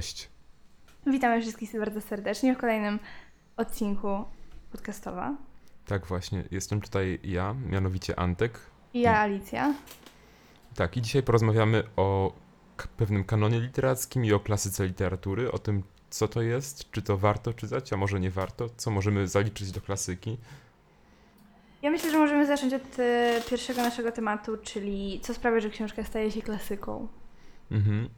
Cześć. Witamy wszystkich bardzo serdecznie w kolejnym odcinku podcastowa. Tak właśnie, jestem tutaj ja, mianowicie Antek. I ja, Alicja. Tak, i dzisiaj porozmawiamy o pewnym kanonie literackim i o klasyce literatury, o tym, co to jest, czy to warto czytać, a może nie warto, co możemy zaliczyć do klasyki. Ja myślę, że możemy zacząć od e, pierwszego naszego tematu, czyli co sprawia, że książka staje się klasyką. Mhm.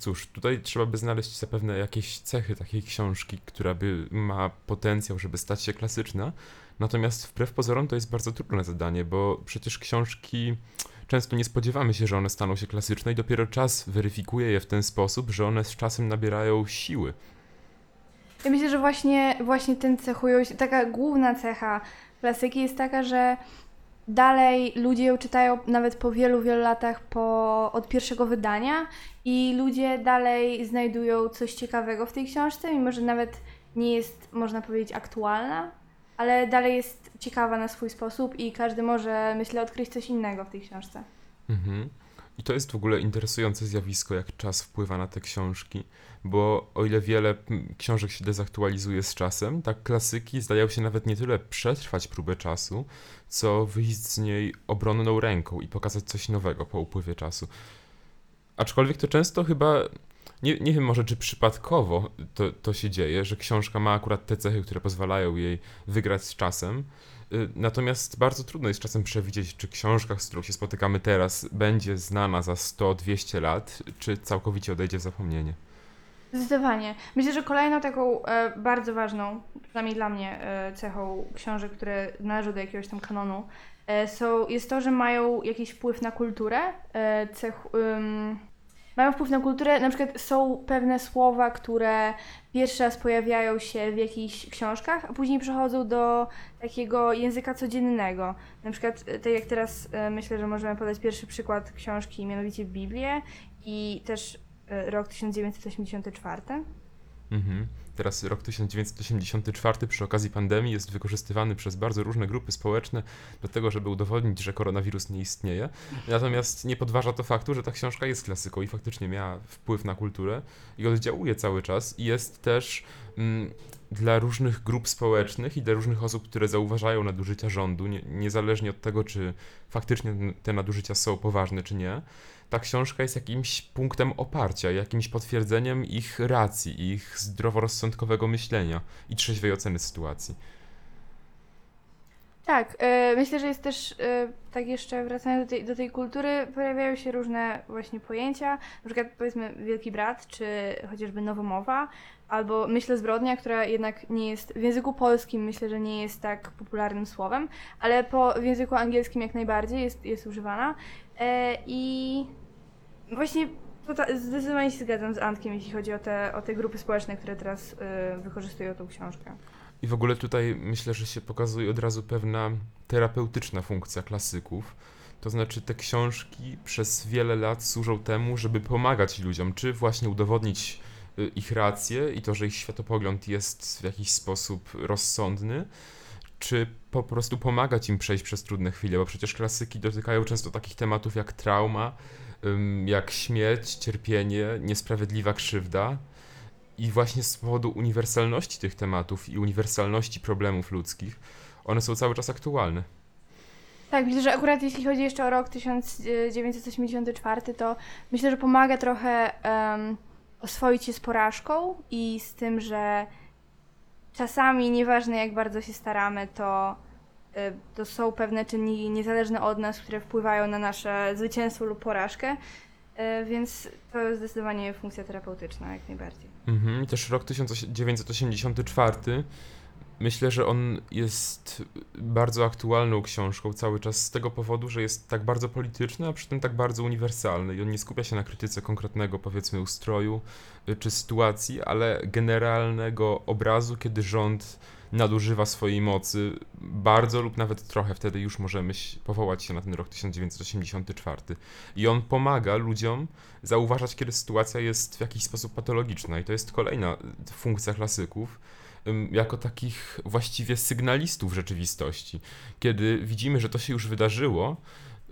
Cóż, tutaj trzeba by znaleźć zapewne jakieś cechy takiej książki, która by ma potencjał, żeby stać się klasyczna. Natomiast wbrew pozorom to jest bardzo trudne zadanie, bo przecież książki często nie spodziewamy się, że one staną się klasyczne i dopiero czas weryfikuje je w ten sposób, że one z czasem nabierają siły. Ja myślę, że właśnie, właśnie tym cechują się, taka główna cecha klasyki jest taka, że dalej ludzie ją czytają nawet po wielu, wielu latach po, od pierwszego wydania i ludzie dalej znajdują coś ciekawego w tej książce, mimo że nawet nie jest, można powiedzieć, aktualna, ale dalej jest ciekawa na swój sposób i każdy może, myślę, odkryć coś innego w tej książce. Mhm. I to jest w ogóle interesujące zjawisko, jak czas wpływa na te książki, bo o ile wiele książek się dezaktualizuje z czasem, tak klasyki zdają się nawet nie tyle przetrwać próbę czasu, co wyjść z niej obronną ręką i pokazać coś nowego po upływie czasu. Aczkolwiek to często chyba, nie, nie wiem może czy przypadkowo to, to się dzieje, że książka ma akurat te cechy, które pozwalają jej wygrać z czasem, Natomiast bardzo trudno jest czasem przewidzieć, czy książka, z którą się spotykamy teraz, będzie znana za 100-200 lat, czy całkowicie odejdzie w zapomnienie. Zdecydowanie. Myślę, że kolejną taką e, bardzo ważną, przynajmniej dla mnie, e, cechą książek, które należą do jakiegoś tam kanonu, e, są, jest to, że mają jakiś wpływ na kulturę. E, cech, ym, mają wpływ na kulturę, na przykład są pewne słowa, które pierwszy raz pojawiają się w jakichś książkach, a później przechodzą do takiego języka codziennego. Na przykład, e, tak jak teraz e, myślę, że możemy podać pierwszy przykład książki, mianowicie Biblię i też e, rok 1984. Mhm. Teraz rok 1984 przy okazji pandemii jest wykorzystywany przez bardzo różne grupy społeczne do tego, żeby udowodnić, że koronawirus nie istnieje. Natomiast nie podważa to faktu, że ta książka jest klasyką i faktycznie miała wpływ na kulturę i oddziałuje cały czas i jest też mm, dla różnych grup społecznych i dla różnych osób, które zauważają nadużycia rządu, nie, niezależnie od tego, czy faktycznie te nadużycia są poważne, czy nie ta książka jest jakimś punktem oparcia, jakimś potwierdzeniem ich racji, ich zdroworozsądkowego myślenia i trzeźwej oceny sytuacji. Tak, e, myślę, że jest też, e, tak jeszcze wracając do tej, do tej kultury, pojawiają się różne właśnie pojęcia, na przykład powiedzmy Wielki Brat, czy chociażby Nowomowa, albo myślę zbrodnia, która jednak nie jest, w języku polskim myślę, że nie jest tak popularnym słowem, ale po, w języku angielskim jak najbardziej jest, jest używana e, i właśnie zdecydowanie się zgadzam z Antkiem, jeśli chodzi o te, o te grupy społeczne, które teraz e, wykorzystują tą książkę. I w ogóle tutaj myślę, że się pokazuje od razu pewna terapeutyczna funkcja klasyków. To znaczy, te książki przez wiele lat służą temu, żeby pomagać ludziom, czy właśnie udowodnić y, ich rację i to, że ich światopogląd jest w jakiś sposób rozsądny, czy po prostu pomagać im przejść przez trudne chwile, bo przecież klasyki dotykają często takich tematów jak trauma, jak śmierć, cierpienie, niesprawiedliwa krzywda. I właśnie z powodu uniwersalności tych tematów i uniwersalności problemów ludzkich, one są cały czas aktualne. Tak, myślę, że akurat jeśli chodzi jeszcze o rok 1984, to myślę, że pomaga trochę um, oswoić się z porażką i z tym, że czasami, nieważne jak bardzo się staramy, to, to są pewne czynniki niezależne od nas, które wpływają na nasze zwycięstwo lub porażkę, y, więc to jest zdecydowanie funkcja terapeutyczna, jak najbardziej. Mhm. Też rok 1984, myślę, że on jest bardzo aktualną książką cały czas z tego powodu, że jest tak bardzo polityczny, a przy tym tak bardzo uniwersalny i on nie skupia się na krytyce konkretnego, powiedzmy, ustroju y, czy sytuacji, ale generalnego obrazu, kiedy rząd nadużywa swojej mocy bardzo lub nawet trochę, wtedy już możemy powołać się na ten rok 1984. I on pomaga ludziom zauważać, kiedy sytuacja jest w jakiś sposób patologiczna. I to jest kolejna y, funkcja klasyków, jako takich właściwie sygnalistów rzeczywistości. Kiedy widzimy, że to się już wydarzyło,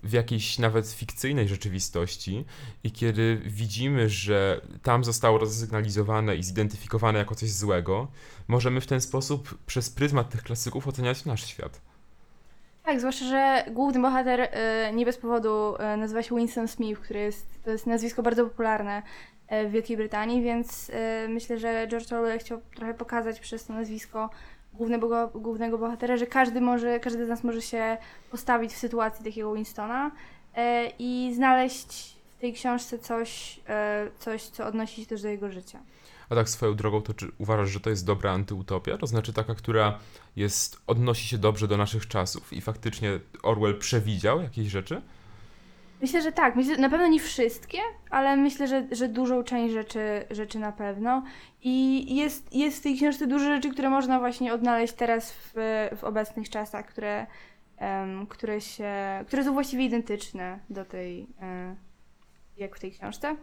w jakiejś nawet fikcyjnej rzeczywistości i kiedy widzimy, że tam zostało rozsygnalizowane i zidentyfikowane jako coś złego, możemy w ten sposób przez pryzmat tych klasyków oceniać nasz świat. Tak, zwłaszcza, że główny bohater y, nie bez powodu y, nazywa się Winston Smith, który jest, to jest nazwisko bardzo popularne w Wielkiej Brytanii, więc y, myślę, że George Orwell chciał trochę pokazać przez to nazwisko głównego, głównego bohatera, że każdy może, każdy z nas może się postawić w sytuacji takiego Winstona y, i znaleźć w tej książce coś, coś, co odnosi się też do jego życia. A tak swoją drogą, to czy uważasz, że to jest dobra antyutopia? To znaczy taka, która jest, odnosi się dobrze do naszych czasów i faktycznie Orwell przewidział jakieś rzeczy? Myślę, że tak. Myślę, na pewno nie wszystkie, ale myślę, że, że dużą część rzeczy, rzeczy na pewno. I jest, jest w tej książce dużo rzeczy, które można właśnie odnaleźć teraz w, w obecnych czasach, które, em, które, się, które są właściwie identyczne do tej, e, jak w tej książce.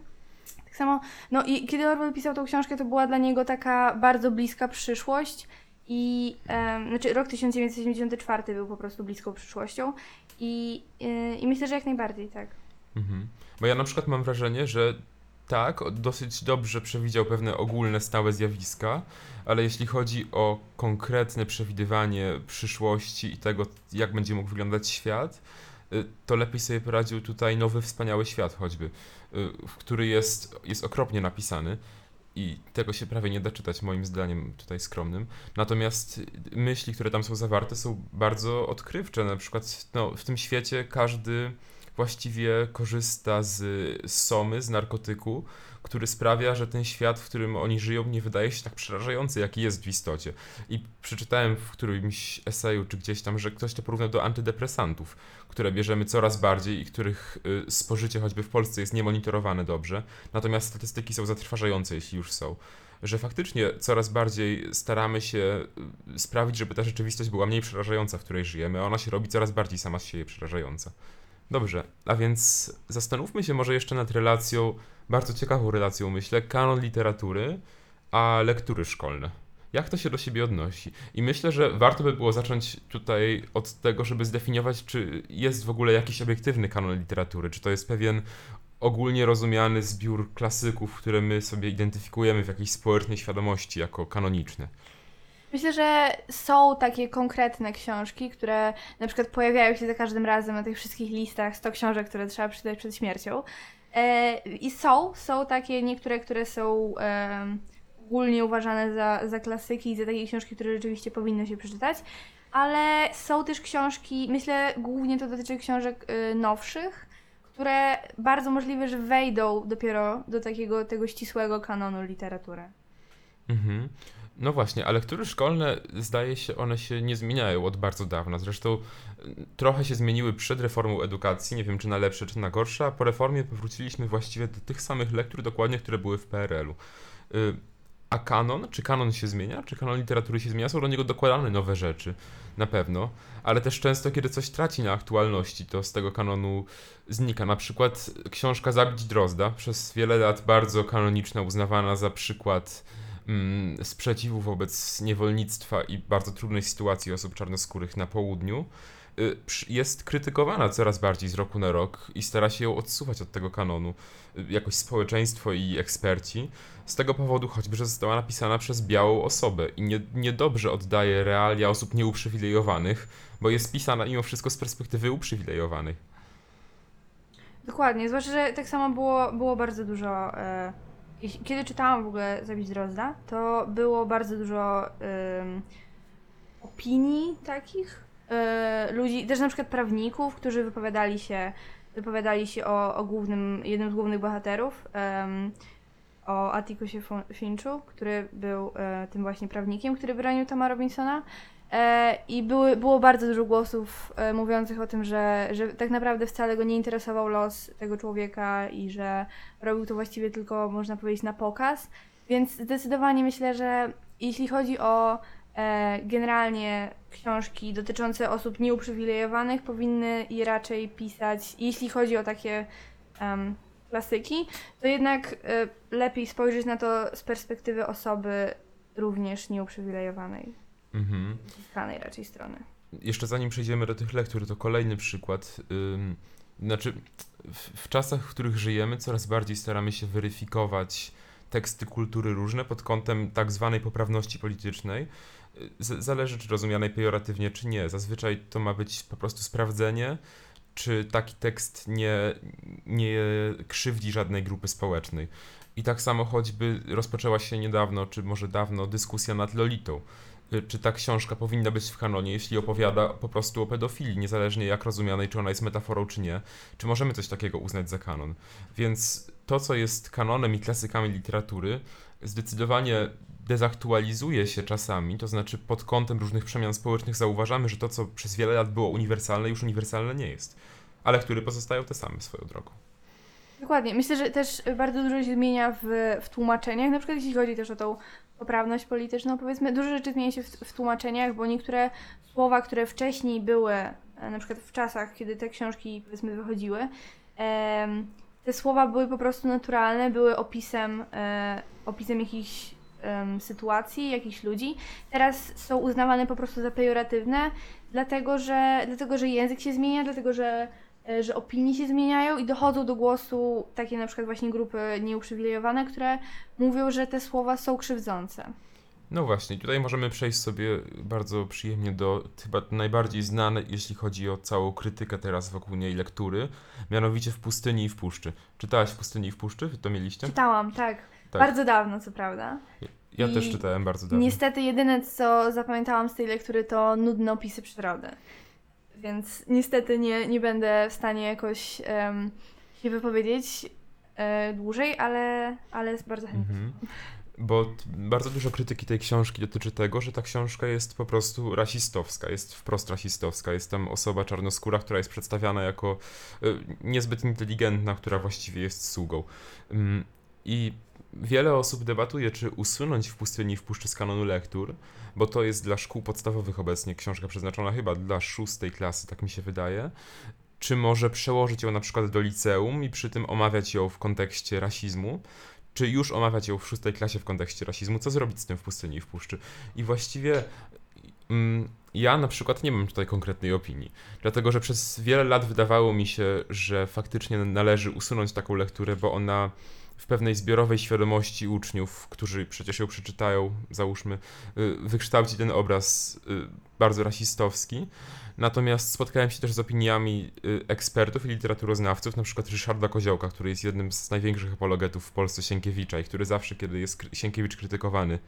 Tak samo, no i kiedy Orwell pisał tą książkę, to była dla niego taka bardzo bliska przyszłość. I em, znaczy rok 1974 był po prostu bliską przyszłością. I, y, I myślę, że jak najbardziej, tak. Mhm. Bo ja na przykład mam wrażenie, że tak, dosyć dobrze przewidział pewne ogólne, stałe zjawiska, ale jeśli chodzi o konkretne przewidywanie przyszłości i tego, jak będzie mógł wyglądać świat, y, to lepiej sobie poradził tutaj nowy, wspaniały świat choćby, y, który jest, jest okropnie napisany i tego się prawie nie da czytać, moim zdaniem tutaj skromnym. Natomiast myśli, które tam są zawarte, są bardzo odkrywcze. Na przykład no, w tym świecie każdy właściwie korzysta z, somy, z narkotyku, który sprawia, że ten świat, w którym oni żyją, nie wydaje się tak przerażający, jaki jest w istocie. I przeczytałem w którymś eseju czy gdzieś tam, że ktoś to porównał do antydepresantów, które bierzemy coraz bardziej i których y, spożycie choćby w Polsce jest niemonitorowane dobrze. Natomiast statystyki są zatrważające, jeśli już są. Że faktycznie coraz bardziej staramy się y, sprawić, żeby ta rzeczywistość była mniej przerażająca, w której żyjemy, a ona się robi coraz bardziej sama z siebie przerażająca. Dobrze, a więc zastanówmy się może jeszcze nad relacją, bardzo ciekawą relacją myślę, kanon literatury a lektury szkolne. Jak to się do siebie odnosi? I myślę, że warto by było zacząć tutaj od tego, żeby zdefiniować, czy jest w ogóle jakiś obiektywny kanon literatury, czy to jest pewien ogólnie rozumiany zbiór klasyków, które my sobie identyfikujemy w jakiejś społecznej świadomości jako kanoniczne. Myślę, że są takie konkretne książki, które na przykład pojawiają się za każdym razem na tych wszystkich listach 100 książek, które trzeba przeczytać przed śmiercią. E, I są, są takie niektóre, które są ogólnie uważane za, za klasyki i za takie książki, które rzeczywiście powinno się przeczytać. Ale są też książki, myślę głównie to dotyczy książek y, nowszych, które bardzo możliwe, że wejdą dopiero do takiego tego ścisłego kanonu literatury. Mhm. No właśnie, a lektury szkolne, zdaje się, one się nie zmieniają od bardzo dawna. Zresztą trochę się zmieniły przed reformą edukacji, nie wiem czy na lepsze, czy na gorsze, a po reformie powróciliśmy właściwie do tych samych lektur dokładnie, które były w PRL-u. Y, A kanon, czy kanon się zmienia, czy kanon literatury się zmienia? Są do niego dokładane nowe rzeczy, na pewno, ale też często, kiedy coś traci na aktualności, to z tego kanonu znika. Na przykład książka Zabić Drozda, przez wiele lat bardzo kanoniczna, uznawana za przykład mm, sprzeciwu wobec niewolnictwa i bardzo trudnej sytuacji osób czarnoskórych na południu, y, jest krytykowana coraz bardziej z roku na rok i stara się ją odsuwać od tego kanonu y, jakoś społeczeństwo i eksperci. Z tego powodu choćby, że została napisana przez białą osobę i nie, niedobrze oddaje realia osób nieuprzywilejowanych, bo jest pisana mimo wszystko z perspektywy uprzywilejowanych. Dokładnie, zwłaszcza, że tak samo było, było bardzo dużo. E, kiedy czytałam w ogóle Zabić Drozda, to było bardzo dużo opinii takich e, ludzi, też na przykład prawników, którzy wypowiadali się, wypowiadali się o, o głównym, jednym z głównych bohaterów, o Atticusie Fo- Finchu, który był e, tym właśnie prawnikiem, który bronił Toma Robinsona. E, I były, było bardzo dużo głosów e, mówiących o tym, że, że tak naprawdę wcale go nie interesował los tego człowieka i że robił to właściwie tylko, można powiedzieć, na pokaz. Więc zdecydowanie myślę, że jeśli chodzi o e, generalnie książki dotyczące osób nieuprzywilejowanych, powinny je raczej pisać, jeśli chodzi o takie em, klasyki, to jednak lepiej spojrzeć na to z perspektywy osoby również nieuprzywilejowanej Mhm. z danej raczej strony. Jeszcze zanim przejdziemy do tych lektur, to kolejny przykład. Ym, Znaczy, w, w czasach, w których żyjemy, coraz bardziej staramy się weryfikować teksty kultury różne pod kątem tak zwanej poprawności politycznej. Z, zależy, czy rozumianej pejoratywnie, czy nie. Zazwyczaj to ma być po prostu sprawdzenie, czy taki tekst nie, nie krzywdzi żadnej grupy społecznej. I tak samo choćby rozpoczęła się niedawno, czy może dawno, dyskusja nad Lolitą. Y, Czy ta książka powinna być w kanonie, jeśli opowiada po prostu o pedofilii, niezależnie jak rozumianej, czy ona jest metaforą, czy nie? Czy możemy coś takiego uznać za kanon? Więc to, co jest kanonem i klasykami literatury, zdecydowanie dezaktualizuje się czasami, to znaczy pod kątem różnych przemian społecznych zauważamy, że to, co przez wiele lat było uniwersalne, już uniwersalne nie jest. Ale które pozostają te same swoją drogą. Dokładnie. Myślę, że też bardzo dużo się zmienia w, w tłumaczeniach, na przykład jeśli chodzi też o tą poprawność polityczną, powiedzmy, dużo rzeczy zmienia się w, w tłumaczeniach, bo niektóre słowa, które wcześniej były, e, na przykład w czasach, kiedy te książki, powiedzmy, wychodziły, em, te słowa były po prostu naturalne, były opisem, e, opisem jakichś em, sytuacji, jakichś ludzi. Teraz są uznawane po prostu za pejoratywne, dlatego że, dlatego, że język się zmienia, dlatego że że opinie się zmieniają i dochodzą do głosu takie na przykład właśnie grupy nieuprzywilejowane, które mówią, że te słowa są krzywdzące. No właśnie, tutaj możemy przejść sobie bardzo przyjemnie do chyba najbardziej znanej, jeśli chodzi o całą krytykę teraz wokół niej lektury, mianowicie w pustyni i w puszczy. Czytałaś w pustyni i w puszczy? To mieliście? Czytałam, tak. Tak. Bardzo dawno, co prawda. Ja i też czytałem bardzo dawno. Niestety jedyne, co zapamiętałam z tej lektury, to nudne opisy przyrody. Więc niestety nie, nie będę w stanie jakoś em, się wypowiedzieć e, dłużej, ale, ale bardzo chętnie. Mhm. Bo bardzo dużo krytyki tej książki dotyczy tego, że ta książka jest po prostu rasistowska, jest wprost rasistowska. Jest tam osoba czarnoskóra, która jest przedstawiana jako y, niezbyt inteligentna, która właściwie jest sługą. Ym, I wiele osób debatuje, czy usunąć w pustyni w puszczy z kanonu lektur, bo to jest dla szkół podstawowych obecnie książka przeznaczona chyba dla szóstej klasy, tak mi się wydaje. Czy może przełożyć ją na przykład do liceum i przy tym omawiać ją w kontekście rasizmu, czy już omawiać ją w szóstej klasie w kontekście rasizmu, co zrobić z tym w pustyni i w puszczy. I właściwie mm, ja na przykład nie mam tutaj konkretnej opinii, dlatego że przez wiele lat wydawało mi się, że faktycznie należy usunąć taką lekturę, bo ona w pewnej zbiorowej świadomości uczniów, którzy przecież ją przeczytają, załóżmy, y, wykształci ten obraz y, bardzo rasistowski. Natomiast spotkałem się też z opiniami y, ekspertów i literaturoznawców, na przykład Ryszarda Koziołka, który jest jednym z największych apologetów w Polsce Sienkiewicza i który zawsze, kiedy jest Sienkiewicz krytykowany,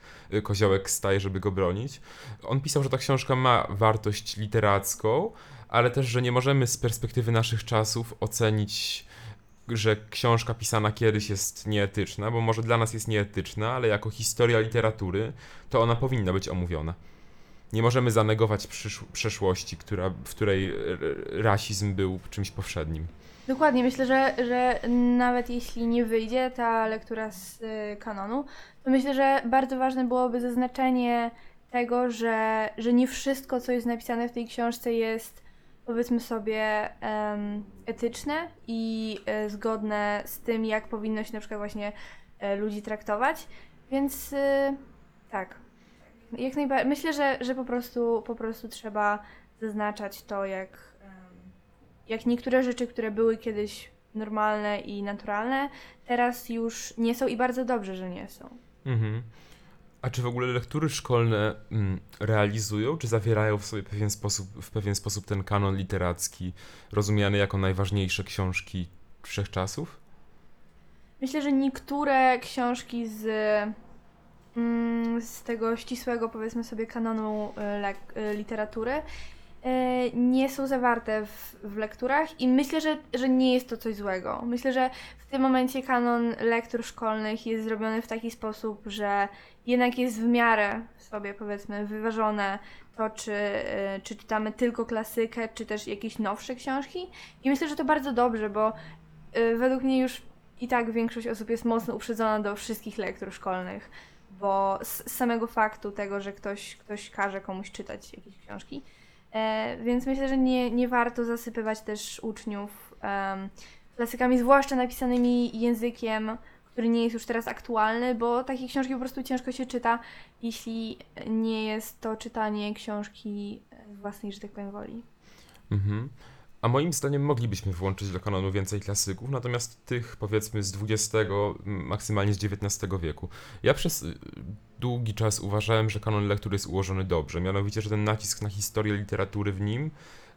Koziołek staje, żeby go bronić. On pisał, że ta książka ma wartość literacką, ale też, że nie możemy z perspektywy naszych czasów ocenić, że książka pisana kiedyś jest nieetyczna, bo może dla nas jest nieetyczna, ale jako historia literatury to ona powinna być omówiona. Nie możemy zanegować przysz- przeszłości, która, w której rasizm był czymś powszednim. Dokładnie, myślę, że, że nawet jeśli nie wyjdzie ta lektura z y, kanonu, to myślę, że bardzo ważne byłoby zaznaczenie tego, że, że nie wszystko, co jest napisane w tej książce jest powiedzmy sobie etyczne i e, zgodne z tym, jak powinno się na przykład właśnie e, ludzi traktować. Więc y, tak. Jak najbardziej. Myślę, że, że po prostu po prostu trzeba zaznaczać to, jak, jak niektóre rzeczy, które były kiedyś normalne i naturalne, teraz już nie są i bardzo dobrze, że nie są. Mhm. A czy w ogóle lektury szkolne mm, realizują, czy zawierają w sobie pewien sposób, w pewien sposób ten kanon literacki, rozumiany jako najważniejsze książki wszechczasów? Myślę, że niektóre książki z, mm, z tego ścisłego, powiedzmy sobie, kanonu e, lek- e, literatury nie są zawarte w, w lekturach i myślę, że, że nie jest to coś złego. Myślę, że w tym momencie kanon lektur szkolnych jest zrobiony w taki sposób, że jednak jest w miarę sobie, powiedzmy, wyważone to, czy, e, czy czytamy tylko klasykę, czy też jakieś nowsze książki. I myślę, że to bardzo dobrze, bo e, według mnie już i tak większość osób jest mocno uprzedzona do wszystkich lektur szkolnych, bo z samego faktu tego, że ktoś, ktoś każe komuś czytać jakieś książki. E, więc myślę, że nie, nie warto zasypywać też uczniów klasykami, zwłaszcza napisanymi językiem, który nie jest już teraz aktualny, bo takie książki po prostu ciężko się czyta, jeśli nie jest to czytanie książki własnej, że tak powiem, woli. Mhm. A moim zdaniem moglibyśmy włączyć do kanonu więcej klasyków, natomiast tych powiedzmy z XX, maksymalnie z XIX wieku. Ja przez y, długi czas uważałem, że kanon lektur jest ułożony dobrze, mianowicie, że ten nacisk na historię literatury w nim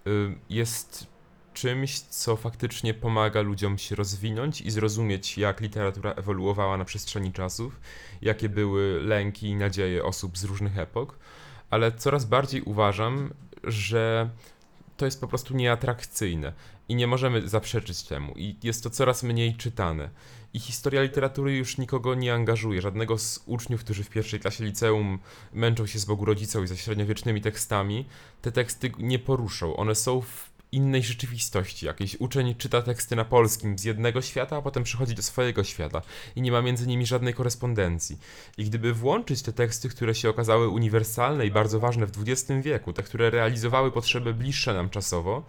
y, jest czymś, co faktycznie pomaga ludziom się rozwinąć i zrozumieć, jak literatura ewoluowała na przestrzeni czasów, jakie były lęki i nadzieje osób z różnych epok, ale coraz bardziej uważam, że to jest po prostu nieatrakcyjne i nie możemy zaprzeczyć temu i jest to coraz mniej czytane. I historia literatury już nikogo nie angażuje. Żadnego z uczniów, którzy w pierwszej klasie liceum męczą się z Bogu Rodzicą i ze średniowiecznymi tekstami, te teksty nie poruszą. One są w innej rzeczywistości. Jakiś uczeń czyta teksty na polskim z jednego świata, a potem przychodzi do swojego świata i nie ma między nimi żadnej korespondencji. I gdyby włączyć te teksty, które się okazały uniwersalne i bardzo ważne w XX wieku, te, które realizowały potrzeby bliższe nam czasowo,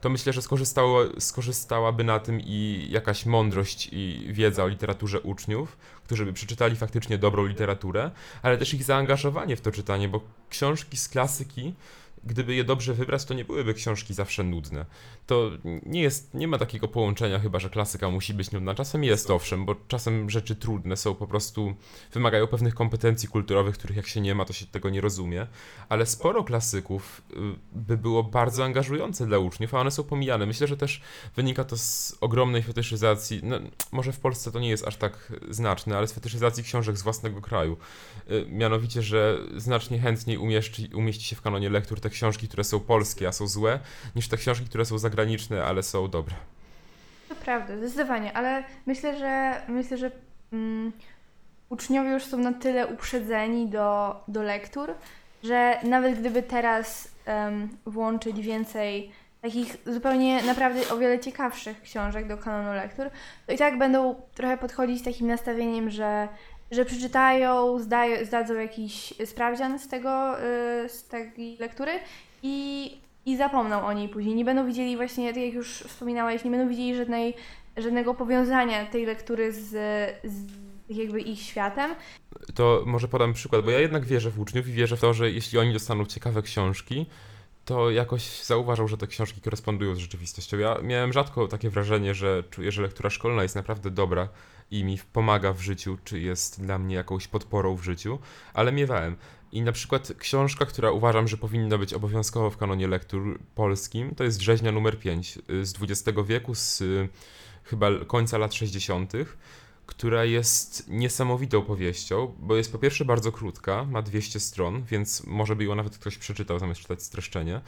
to myślę, że skorzystało, skorzystałaby na tym i jakaś mądrość i wiedza o literaturze uczniów, którzy by przeczytali faktycznie dobrą literaturę, ale też ich zaangażowanie w to czytanie, bo książki z klasyki gdyby je dobrze wybrać, to nie byłyby książki zawsze nudne. To nie jest, nie ma takiego połączenia chyba, że klasyka musi być nudna. Czasem jest owszem, bo czasem rzeczy trudne są po prostu, wymagają pewnych kompetencji kulturowych, których jak się nie ma, to się tego nie rozumie. Ale sporo klasyków y, by było bardzo angażujące dla uczniów, a one są pomijane. Myślę, że też wynika to z ogromnej fetyszyzacji, no, może w Polsce to nie jest aż tak znaczne, ale z fetyszyzacji książek z własnego kraju. Y, mianowicie, że znacznie chętniej umieści, umieści się w kanonie lektur te książki, które są polskie, a są złe, niż te książki, które są zagraniczne, ale są dobre. To prawda, zdecydowanie, ale myślę, że myślę, że mm, uczniowie już są na tyle uprzedzeni do, do lektur, że nawet gdyby teraz um, włączyć więcej takich zupełnie naprawdę o wiele ciekawszych książek do kanonu lektur, to i tak będą trochę podchodzić z takim nastawieniem, że że przeczytają, zdają, zdadzą jakiś sprawdzian z tego, yy, z tej lektury i, i zapomną o niej później. Nie będą widzieli właśnie, tak jak już wspominałeś, nie będą widzieli żadnej, żadnego powiązania tej lektury z, z jakby ich światem. To może podam przykład, bo ja jednak wierzę w uczniów i wierzę w to, że jeśli oni dostaną ciekawe książki, to jakoś zauważą, że te książki korespondują z rzeczywistością. Ja miałem rzadko takie wrażenie, że czuję, że lektura szkolna jest naprawdę dobra i mi pomaga w życiu, czy jest dla mnie jakąś podporą w życiu, ale miewałem. I na przykład książka, która uważam, że powinna być obowiązkowo w kanonie lektur polskim, to jest Rzeźnia numer 5 y, z XX wieku, z y, chyba końca lat 60., która jest niesamowitą powieścią, bo jest po pierwsze bardzo krótka, ma 200 stron, więc może by ją nawet ktoś przeczytał zamiast czytać streszczenie.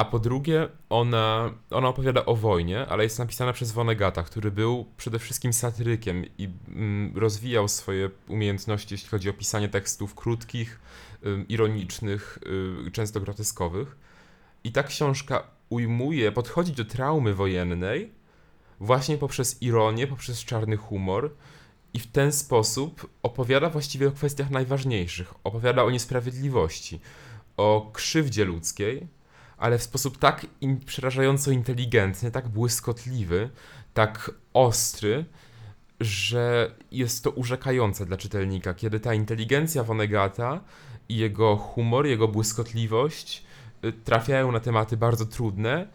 A po drugie, ona, ona opowiada o wojnie, ale jest napisana przez Vonegata, który był przede wszystkim satyrykiem i mm, rozwijał swoje umiejętności, jeśli chodzi o pisanie tekstów krótkich, y, ironicznych, y, często groteskowych. I ta książka ujmuje, podchodzi do traumy wojennej właśnie poprzez ironię, poprzez czarny humor i w ten sposób opowiada właściwie o kwestiach najważniejszych. Opowiada o niesprawiedliwości, o krzywdzie ludzkiej ale w sposób tak in, przerażająco inteligentny, tak błyskotliwy, tak ostry, że jest to urzekające dla czytelnika, kiedy ta inteligencja Vonegata i jego humor, jego błyskotliwość y, trafiają na tematy bardzo trudne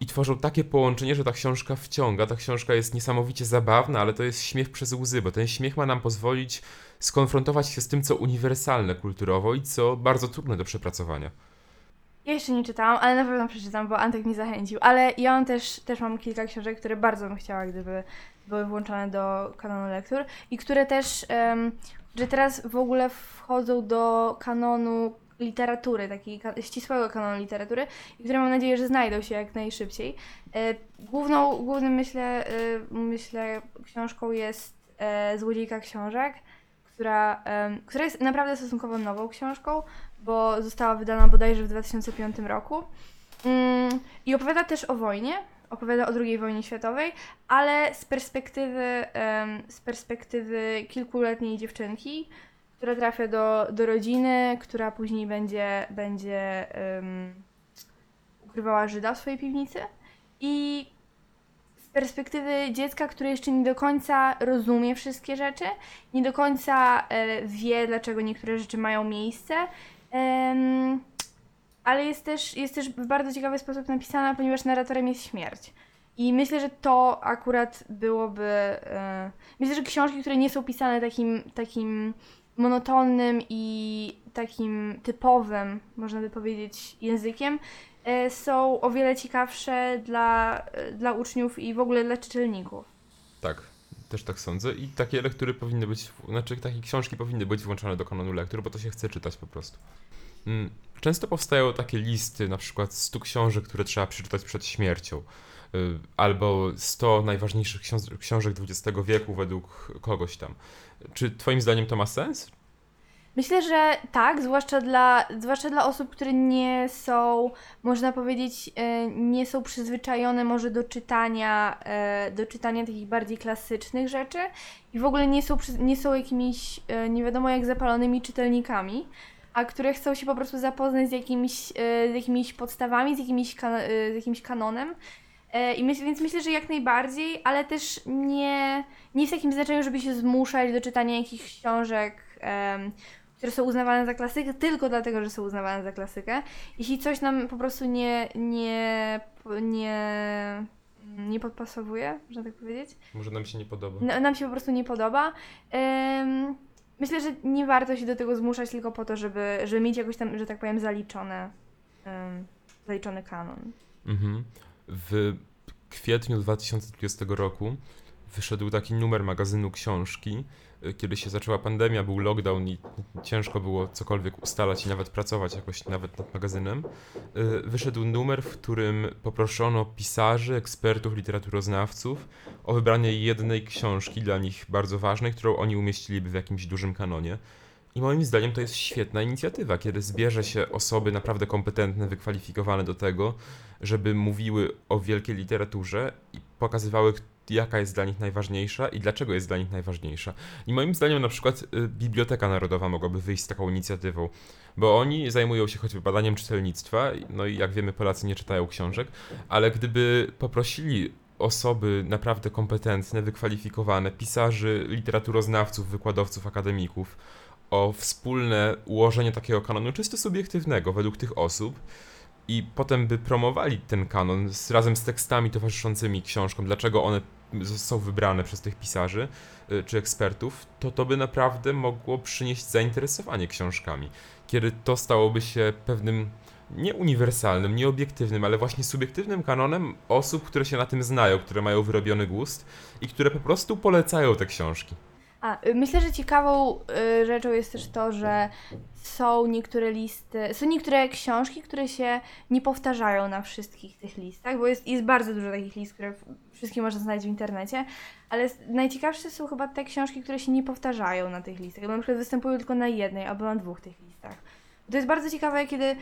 i tworzą takie połączenie, że ta książka wciąga. Ta książka jest niesamowicie zabawna, ale to jest śmiech przez łzy, bo ten śmiech ma nam pozwolić skonfrontować się z tym, co uniwersalne kulturowo i co bardzo trudne do przepracowania. Jeszcze nie czytałam, ale na pewno przeczytam, bo Antek mnie zachęcił. Ale ja też, też mam kilka książek, które bardzo bym chciała, gdyby były włączone do kanonu lektur i które też, um, że teraz w ogóle wchodzą do kanonu literatury, takiego ścisłego kanonu literatury i które mam nadzieję, że znajdą się jak najszybciej. E, główną, głównym myślę, e, myślę książką jest e, Złodziejka książek, która, która jest naprawdę stosunkowo nową książką, bo została wydana bodajże w 2005 roku. Mm, I opowiada też o wojnie, opowiada o II wojnie światowej, ale z perspektywy, z perspektywy kilkuletniej dziewczynki, która trafia do, do rodziny, która później będzie, będzie um, ukrywała Żyda w swojej piwnicy. I z perspektywy dziecka, które jeszcze nie do końca rozumie wszystkie rzeczy, nie do końca e, wie, dlaczego niektóre rzeczy mają miejsce ale jest też, jest też w bardzo ciekawy sposób napisana, ponieważ narratorem jest śmierć. I myślę, że to akurat byłoby. E, myślę, że książki, które nie są pisane takim, takim monotonnym i takim typowym, można by powiedzieć, językiem, e, są o wiele ciekawsze dla, dla uczniów i w ogóle dla czytelników. Tak, też tak sądzę. I takie lektury powinny być, znaczy takie książki powinny być włączone do kanonu lektur, bo to się chce czytać po prostu. Mm, Często powstają takie listy, na przykład 100 książek, które trzeba przeczytać przed śmiercią. Y, Albo 100 najważniejszych książ- książek XX wieku według kogoś tam. Czy Twoim zdaniem to ma sens? Myślę, że tak, zwłaszcza dla, zwłaszcza dla osób, które nie są, można powiedzieć, e, nie są przyzwyczajone może do czytania, e, do czytania takich bardziej klasycznych rzeczy i w ogóle nie są, nie są jakimiś nie wiadomo jak zapalonymi czytelnikami, a które chcą się po prostu zapoznać z jakimiś, e, z jakimiś podstawami, z jakimiś, e, z jakimś kanonem. E, I myśl, więc myślę, że jak najbardziej, ale też nie, nie w takim znaczeniu, żeby się zmuszać do czytania jakichś książek, em, które są uznawane za klasykę, tylko dlatego, że są uznawane za klasykę. Jeśli coś nam po prostu nie, nie, nie, nie podpasowuje, można tak powiedzieć, Może nam się nie podoba. na- nam się po prostu nie podoba, em, myślę, że nie warto się do tego zmuszać tylko po to, żeby, żeby mieć jakoś tam, że tak powiem, zaliczone, em, zaliczony kanon. Mhm. W kwietniu 2020 roku wyszedł taki numer magazynu książki. Kiedy się zaczęła pandemia, był lockdown i ciężko było cokolwiek ustalać i nawet pracować jakoś nawet nad magazynem. Y, Wyszedł numer, w którym poproszono pisarzy, ekspertów, literaturoznawców o wybranie jednej książki dla nich bardzo ważnej, którą oni umieściliby w jakimś dużym kanonie. I moim zdaniem to jest świetna inicjatywa, kiedy zbierze się osoby naprawdę kompetentne, wykwalifikowane do tego, żeby mówiły o wielkiej literaturze i pokazywały, jaka jest dla nich najważniejsza i dlaczego jest dla nich najważniejsza. I moim zdaniem na przykład y, Biblioteka Narodowa mogłaby wyjść z taką inicjatywą, bo oni zajmują się choćby badaniem czytelnictwa, no i jak wiemy Polacy nie czytają książek, ale gdyby poprosili osoby naprawdę kompetentne, wykwalifikowane, pisarzy, literaturoznawców, wykładowców, akademików o wspólne ułożenie takiego kanonu czysto subiektywnego według tych osób, i potem by promowali ten kanon z, razem z tekstami towarzyszącymi książkom, dlaczego one są wybrane przez tych pisarzy y, czy ekspertów, to to by naprawdę mogło przynieść zainteresowanie książkami. Kiedy to stałoby się pewnym nie uniwersalnym, nie obiektywnym, ale właśnie subiektywnym kanonem osób, które się na tym znają, które mają wyrobiony gust i które po prostu polecają te książki. A, y, myślę, że ciekawą y, rzeczą jest też to, że są niektóre listy, są niektóre książki, które się nie powtarzają na wszystkich tych listach, bo jest, jest bardzo dużo takich list, które wszystkie można znaleźć w internecie, ale najciekawsze są chyba te książki, które się nie powtarzają na tych listach, bo na przykład występują tylko na jednej albo na dwóch tych listach. To jest bardzo ciekawe, kiedy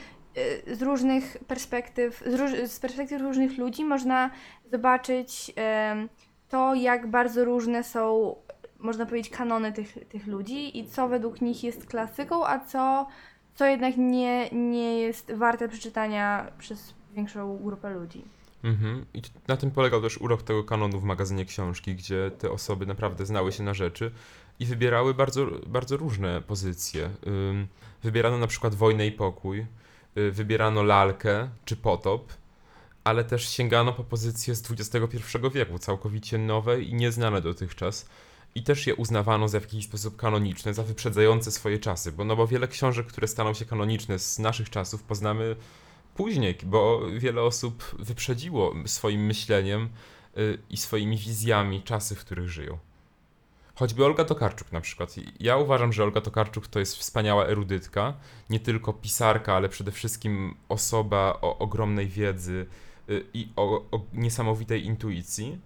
y, z różnych perspektyw, z, róż, z perspektyw różnych ludzi można zobaczyć to, jak bardzo różne są można powiedzieć, kanony tych, tych ludzi i co według nich jest klasyką, a co, co jednak nie, nie jest warte przeczytania przez większą grupę ludzi. Mhm. I na tym polegał też urok tego kanonu w magazynie książki, gdzie te osoby naprawdę znały się na rzeczy i wybierały bardzo, bardzo różne pozycje. Wybierano na przykład wojnę i pokój, y, wybierano lalkę czy potop, ale też sięgano po pozycje z XXI wieku, całkowicie nowe i nieznane dotychczas. I też je uznawano za w jakiś sposób kanoniczne, za wyprzedzające swoje czasy, bo no bo wiele książek, które staną się kanoniczne z naszych czasów, poznamy później, bo wiele osób wyprzedziło swoim myśleniem y, i swoimi wizjami czasy, w których żyją. Choćby Olga Tokarczuk na przykład. Ja uważam, że Olga Tokarczuk to jest wspaniała erudytka, nie tylko pisarka, ale przede wszystkim osoba o ogromnej wiedzy y, i o, o niesamowitej intuicji.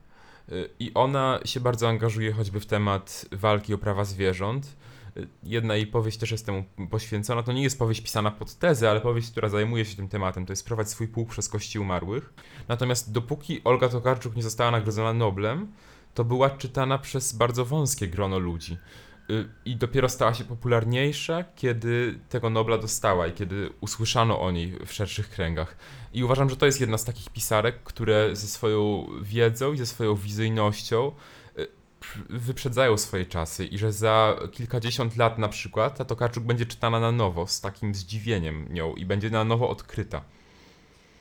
Y, I ona się bardzo angażuje choćby w temat walki o prawa zwierząt. Y, Jedna jej powieść też jest temu poświęcona. To nie jest powieść pisana pod tezę, ale powieść, która zajmuje się tym tematem. To jest prowadź swój pułk przez kości umarłych. Natomiast dopóki Olga Tokarczuk nie została nagrodzona Noblem, to była czytana przez bardzo wąskie grono ludzi. Y, I dopiero stała się popularniejsza, kiedy tego Nobla dostała i kiedy usłyszano o niej w szerszych kręgach. I uważam, że to jest jedna z takich pisarek, które ze swoją wiedzą i ze swoją wizyjnością y, wyprzedzają swoje czasy i że za kilkadziesiąt lat na przykład ta Tokarczuk będzie czytana na nowo, z takim zdziwieniem nią i będzie na nowo odkryta.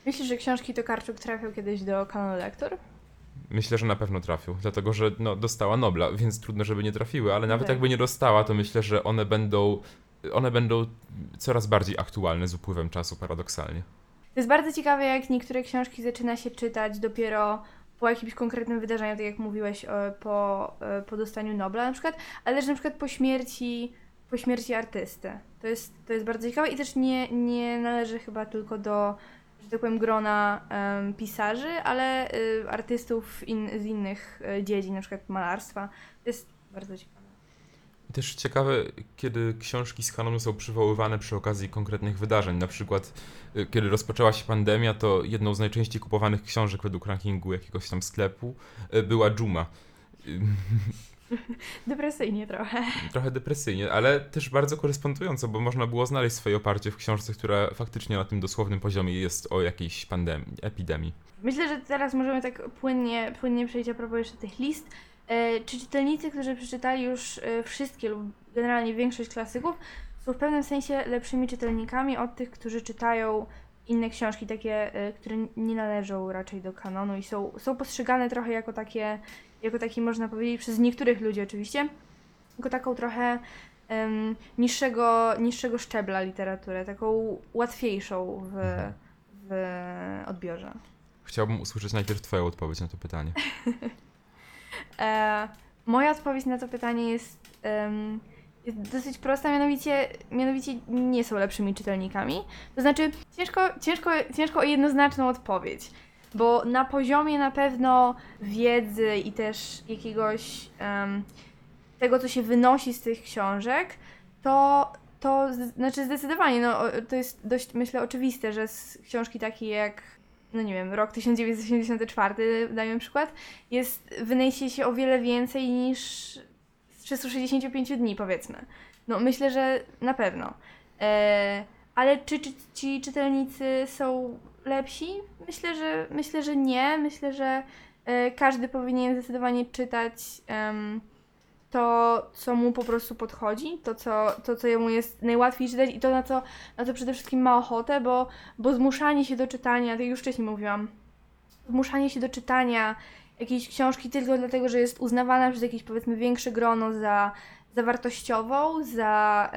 Myślisz, że książki Tokarczuk trafią kiedyś do kanonu lektur? Myślę, że na pewno trafią, dlatego że no, dostała Nobla, więc trudno, żeby nie trafiły, ale nawet Tak. jakby nie dostała, to myślę, że one będą, one będą coraz bardziej aktualne z upływem czasu, paradoksalnie. To jest bardzo ciekawe, jak niektóre książki zaczyna się czytać dopiero po jakimś konkretnym wydarzeniu, tak jak mówiłeś, e, po, e, po dostaniu Nobla na przykład, ale też na przykład po śmierci, po śmierci artysty. To jest, to jest bardzo ciekawe i też nie, nie należy chyba tylko do, że tak powiem, grona em, pisarzy, ale y, artystów in, z innych y, dziedzin, na przykład malarstwa. To jest bardzo ciekawe. Też ciekawe, kiedy książki z kanonu są przywoływane przy okazji konkretnych wydarzeń. Na przykład, y, kiedy rozpoczęła się pandemia, to jedną z najczęściej kupowanych książek według rankingu jakiegoś tam sklepu y, była Juma. Depresyjnie trochę. Trochę depresyjnie, ale też bardzo korespondująco, bo można było znaleźć swoje oparcie w książce, która faktycznie na tym dosłownym poziomie jest o jakiejś pandemii, epidemii. Myślę, że teraz możemy tak płynnie, płynnie przejść a propos jeszcze tych list. E, czy czytelnicy, którzy przeczytali już e, wszystkie lub generalnie większość klasyków, są w pewnym sensie lepszymi czytelnikami od tych, którzy czytają inne książki, takie, e, które nie należą raczej do kanonu i są, są postrzegane trochę jako takie, jako taki można powiedzieć, przez niektórych ludzi oczywiście, jako taką trochę em, niższego, niższego szczebla literaturę, taką łatwiejszą w, w odbiorze. Chciałbym usłyszeć najpierw Twoją odpowiedź na to pytanie. E, moja odpowiedź na to pytanie jest, em, jest dosyć prosta, mianowicie, mianowicie nie są lepszymi czytelnikami. To znaczy, ciężko, ciężko, ciężko o jednoznaczną odpowiedź, bo na poziomie na pewno wiedzy i też jakiegoś em, tego, co się wynosi z tych książek, to, to znaczy zdecydowanie, no, to jest dość, myślę, oczywiste, że z książki takie jak, no nie wiem, rok 1984, dajmy przykład, jest, wyniesie się o wiele więcej niż z 365 dni, powiedzmy. No myślę, że na pewno. E, ale czy, czy ci czytelnicy są lepsi? Myślę, że myślę, że nie. Myślę, że e, każdy powinien zdecydowanie czytać to, co mu po prostu podchodzi, to co, to, co jemu jest najłatwiej czytać i to, na co, na co przede wszystkim ma ochotę, bo, bo zmuszanie się do czytania, tak jak już wcześniej mówiłam, zmuszanie się do czytania jakiejś książki tylko dlatego, że jest uznawana przez jakieś powiedzmy większe grono za, za wartościową, za,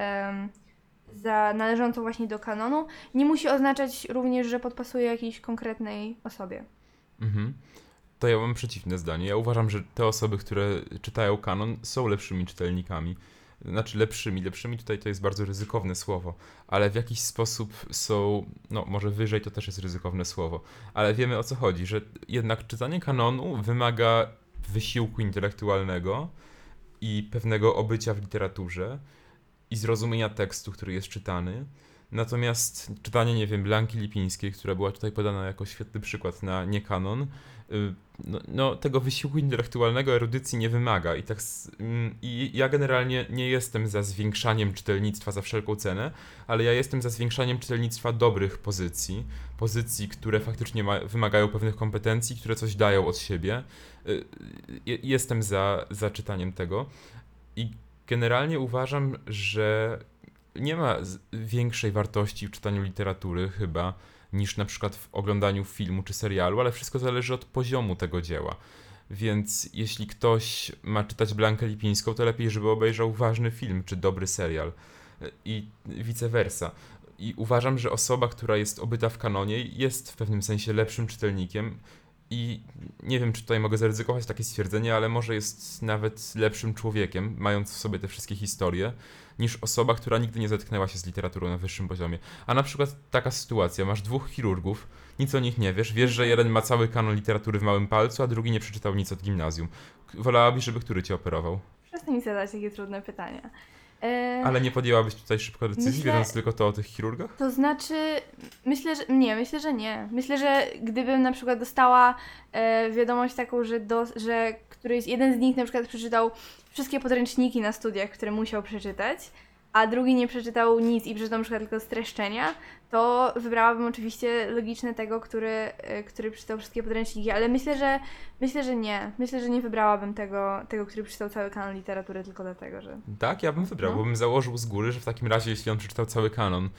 za należącą właśnie do kanonu, nie musi oznaczać również, że podpasuje jakiejś konkretnej osobie. Mhm. To ja mam przeciwne zdanie. Ja uważam, że te osoby, które czytają kanon, są lepszymi czytelnikami. Znaczy lepszymi. Lepszymi tutaj to jest bardzo ryzykowne słowo, ale w jakiś sposób są, no może wyżej to też jest ryzykowne słowo, ale wiemy o co chodzi, że jednak czytanie kanonu wymaga wysiłku intelektualnego i pewnego obycia w literaturze i zrozumienia tekstu, który jest czytany. Natomiast czytanie, nie wiem, Blanki Lipińskiej, która była tutaj podana jako świetny przykład na nie-kanon, y, no, no, tego wysiłku intelektualnego erudycji nie wymaga. I, tak, mm, I ja generalnie nie jestem za zwiększaniem czytelnictwa za wszelką cenę, ale ja jestem za zwiększaniem czytelnictwa dobrych pozycji, pozycji, które faktycznie ma, wymagają pewnych kompetencji, które coś dają od siebie. Y, je- Jestem za, za czytaniem tego. I generalnie uważam, że nie ma większej wartości w czytaniu literatury chyba niż na przykład w oglądaniu filmu czy serialu, ale wszystko zależy od poziomu tego dzieła. Więc jeśli ktoś ma czytać Blankę Lipińską, to lepiej, żeby obejrzał ważny film czy dobry serial i vice versa. I uważam, że osoba, która jest obyta w kanonie, jest w pewnym sensie lepszym czytelnikiem. I nie wiem, czy tutaj mogę zaryzykować takie stwierdzenie, ale może jest nawet lepszym człowiekiem, mając w sobie te wszystkie historie, niż osoba, która nigdy nie zetknęła się z literaturą na wyższym poziomie. A na przykład taka sytuacja, masz dwóch chirurgów, nic o nich nie wiesz, wiesz, że jeden ma cały kanon literatury w małym palcu, a drugi nie przeczytał nic od gimnazjum. Wolałabyś, żeby który cię operował? Przestań mi zadać takie trudne pytania. Ale nie podjęłabyś tutaj szybko decyzji, Myślę- wiedząc tylko to o tych chirurgach? To znaczy, myślę, że nie, myślę, że nie. Myślę, że gdybym na przykład dostała e, wiadomość taką, że, do, że któryś jeden z nich na przykład przeczytał wszystkie podręczniki na studiach, które musiał przeczytać, a drugi nie przeczytał nic i przeczytał na przykład tylko streszczenia, to wybrałabym oczywiście logiczne tego, który, y, który przeczytał wszystkie podręczniki, ale myślę, że myślę, że nie. Myślę, że nie wybrałabym tego, tego który przeczytał cały kanon literatury tylko dlatego, że Tak, ja bym wybrał, No. bo bym założył z góry, że w takim razie, jeśli on przeczytał cały kanon,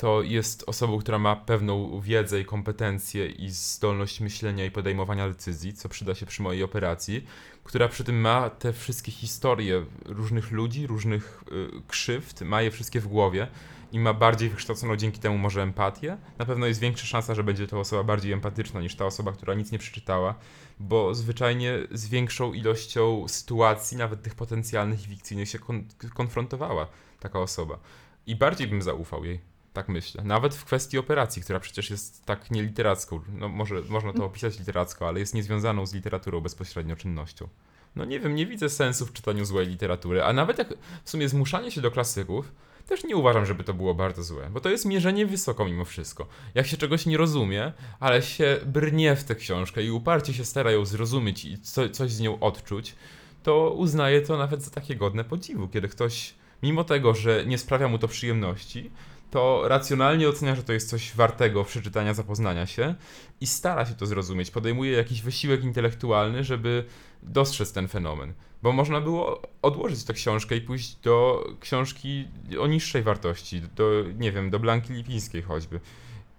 to jest osobą, która ma pewną wiedzę i kompetencje i zdolność myślenia i podejmowania decyzji, co przyda się przy mojej operacji, która przy tym ma te wszystkie historie różnych ludzi, różnych y, krzywd, ma je wszystkie w głowie i ma bardziej wykształconą dzięki temu może empatię. Na pewno jest większa szansa, że będzie to osoba bardziej empatyczna niż ta osoba, która nic nie przeczytała, bo zwyczajnie z większą ilością sytuacji, nawet tych potencjalnych i fikcyjnych, się kon- konfrontowała taka osoba. I bardziej bym zaufał jej. Tak myślę. Nawet w kwestii operacji, która przecież jest tak nieliteracką. No może można to opisać literacko, ale jest niezwiązaną z literaturą bezpośrednio czynnością. No nie wiem, nie widzę sensu w czytaniu złej literatury, a nawet jak w sumie zmuszanie się do klasyków, też nie uważam, żeby to było bardzo złe, bo to jest mierzenie wysoko mimo wszystko. Jak się czegoś nie rozumie, ale się brnie w tę książkę i uparcie się stara ją zrozumieć i co, coś z nią odczuć, to uznaję to nawet za takie godne podziwu, kiedy ktoś, mimo tego, że nie sprawia mu to przyjemności, to racjonalnie ocenia, że to jest coś wartego przeczytania, zapoznania się i stara się to zrozumieć. Podejmuje jakiś wysiłek intelektualny, żeby dostrzec ten fenomen. Bo można było odłożyć tę książkę i pójść do książki o niższej wartości, do, nie wiem, do Blanki Lipińskiej choćby.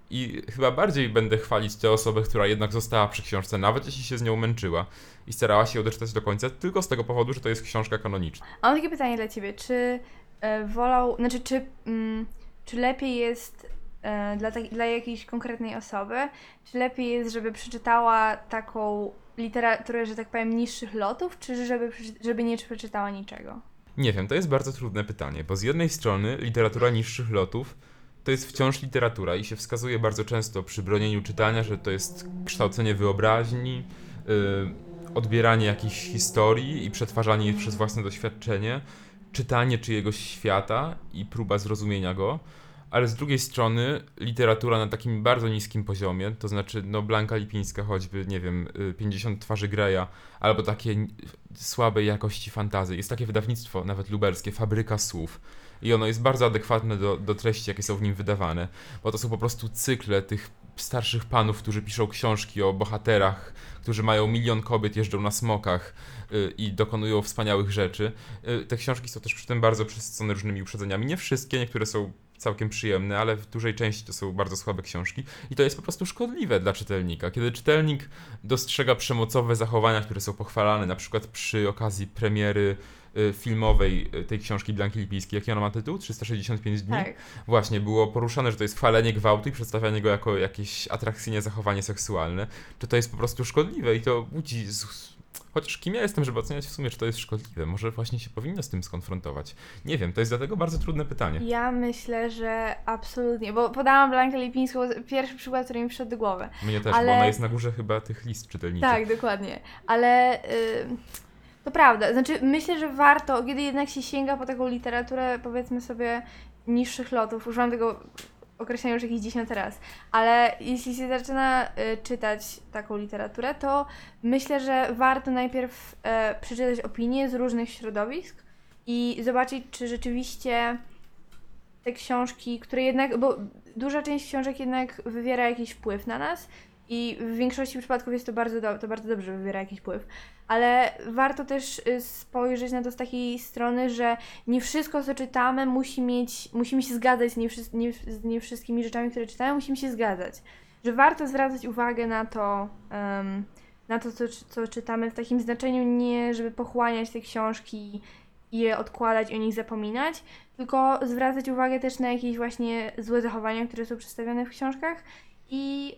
I chyba bardziej będę chwalić tę osobę, która jednak została przy książce, nawet jeśli się z nią męczyła i starała się ją doczytać do końca, tylko z tego powodu, że to jest książka kanoniczna. A Mam takie pytanie dla ciebie. Czy e, wolał, znaczy, czy, mm, czy lepiej jest e, dla, tak, dla jakiejś konkretnej osoby, czy lepiej jest, żeby przeczytała taką literaturę, że tak powiem, niższych lotów, czy żeby, żeby nie przeczytała niczego? Nie wiem, to jest bardzo trudne pytanie, bo z jednej strony literatura niższych lotów to jest wciąż literatura i się wskazuje bardzo często przy bronieniu czytania, że to jest kształcenie wyobraźni, yy, odbieranie jakichś historii i przetwarzanie ich przez własne doświadczenie, czytanie czyjegoś świata i próba zrozumienia go. Ale z drugiej strony literatura na takim bardzo niskim poziomie, to znaczy no Blanka Lipińska choćby, nie wiem, y, 50 twarzy Greya, albo takie słabej jakości fantazy. Jest takie wydawnictwo, nawet lubelskie, Fabryka Słów. I ono jest bardzo adekwatne do, do treści, jakie są w nim wydawane, bo to są po prostu cykle tych starszych panów, którzy piszą książki o bohaterach, którzy mają milion kobiet, jeżdżą na smokach y, i dokonują wspaniałych rzeczy. Y, te książki są też przy tym bardzo przesycone różnymi uprzedzeniami. Nie wszystkie, niektóre są całkiem przyjemne, ale w dużej części to są bardzo słabe książki i to jest po prostu szkodliwe dla czytelnika. Kiedy czytelnik dostrzega przemocowe zachowania, które są pochwalane, na przykład przy okazji premiery filmowej y, tej książki Blanki Lipińskiej, jaki ona ma tytuł? 365 dni? Tak. Właśnie, było poruszane, że to jest chwalenie gwałtu i przedstawianie go jako jakieś atrakcyjne zachowanie seksualne, czy to jest po prostu szkodliwe i to budzi... Chociaż kim ja jestem, żeby oceniać w sumie, czy to jest szkodliwe? Może właśnie się powinno z tym skonfrontować. Nie wiem, to jest dlatego bardzo trudne pytanie. Ja myślę, że absolutnie, bo podałam Blankę Lipińską, pierwszy przykład, który mi przyszedł do głowy. Mnie też, Ale- bo ona jest na górze chyba tych list czytelniczych. Tak, dokładnie. Ale y, to prawda. Znaczy, myślę, że warto, kiedy jednak się sięga po taką literaturę, powiedzmy sobie, niższych lotów, używam tego określenia już jakiś dziesiąty raz, ale jeśli się zaczyna y, czytać taką literaturę, to myślę, że warto najpierw e, przeczytać opinie z różnych środowisk i zobaczyć, czy rzeczywiście te książki, które jednak, bo duża część książek jednak wywiera jakiś wpływ na nas i w większości przypadków jest to bardzo, do, to bardzo dobrze wywiera jakiś wpływ, ale warto też y, spojrzeć na to z takiej strony, że nie wszystko, co czytamy, musi mieć, musimy się zgadzać z nie, nie, z nie wszystkimi rzeczami, które czytamy, musimy się zgadzać. Że warto zwracać uwagę na to, em, na to, co, co czytamy w takim znaczeniu, nie żeby pochłaniać te książki i je odkładać i o nich zapominać, tylko zwracać uwagę też na jakieś właśnie złe zachowania, które są przedstawione w książkach i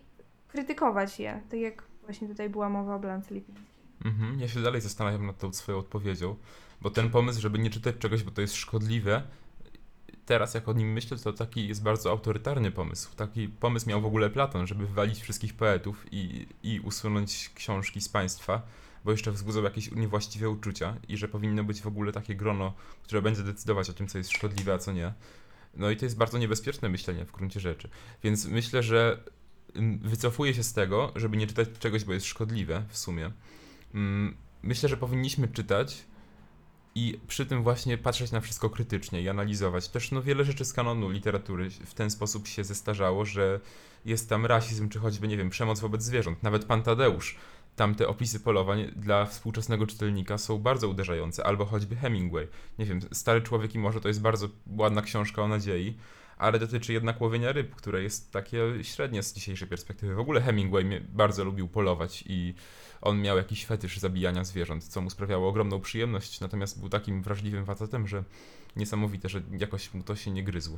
krytykować je, tak jak właśnie tutaj była mowa o Blance Lipińskiej. Mhm, ja się dalej zastanawiam nad tą swoją odpowiedzią, bo ten pomysł, żeby nie czytać czegoś, bo to jest szkodliwe, teraz jak o nim myślę, to taki jest bardzo autorytarny pomysł. Taki pomysł miał w ogóle Platon, żeby wywalić wszystkich poetów i, i usunąć książki z państwa, bo jeszcze wzbudzał jakieś niewłaściwe uczucia i że powinno być w ogóle takie grono, które będzie decydować o tym, co jest szkodliwe, a co nie. No i to jest bardzo niebezpieczne myślenie w gruncie rzeczy. Więc myślę, że wycofuję się z tego, żeby nie czytać czegoś, bo jest szkodliwe w sumie. Mm, Myślę, że powinniśmy czytać i przy tym właśnie patrzeć na wszystko krytycznie i analizować. Też no, wiele rzeczy z kanonu literatury w ten sposób się zestarzało, że jest tam rasizm, czy choćby, nie wiem, przemoc wobec zwierząt. Nawet pan Tadeusz, tamte opisy polowań dla współczesnego czytelnika są bardzo uderzające, albo choćby Hemingway. Nie wiem, Stary Człowiek i Morze to jest bardzo ładna książka o nadziei, ale dotyczy jednak łowienia ryb, które jest takie średnie z dzisiejszej perspektywy. W ogóle Hemingway mnie bardzo lubił polować i on miał jakiś fetysz zabijania zwierząt, co mu sprawiało ogromną przyjemność, natomiast był takim wrażliwym facetem, że niesamowite, że jakoś mu to się nie gryzło.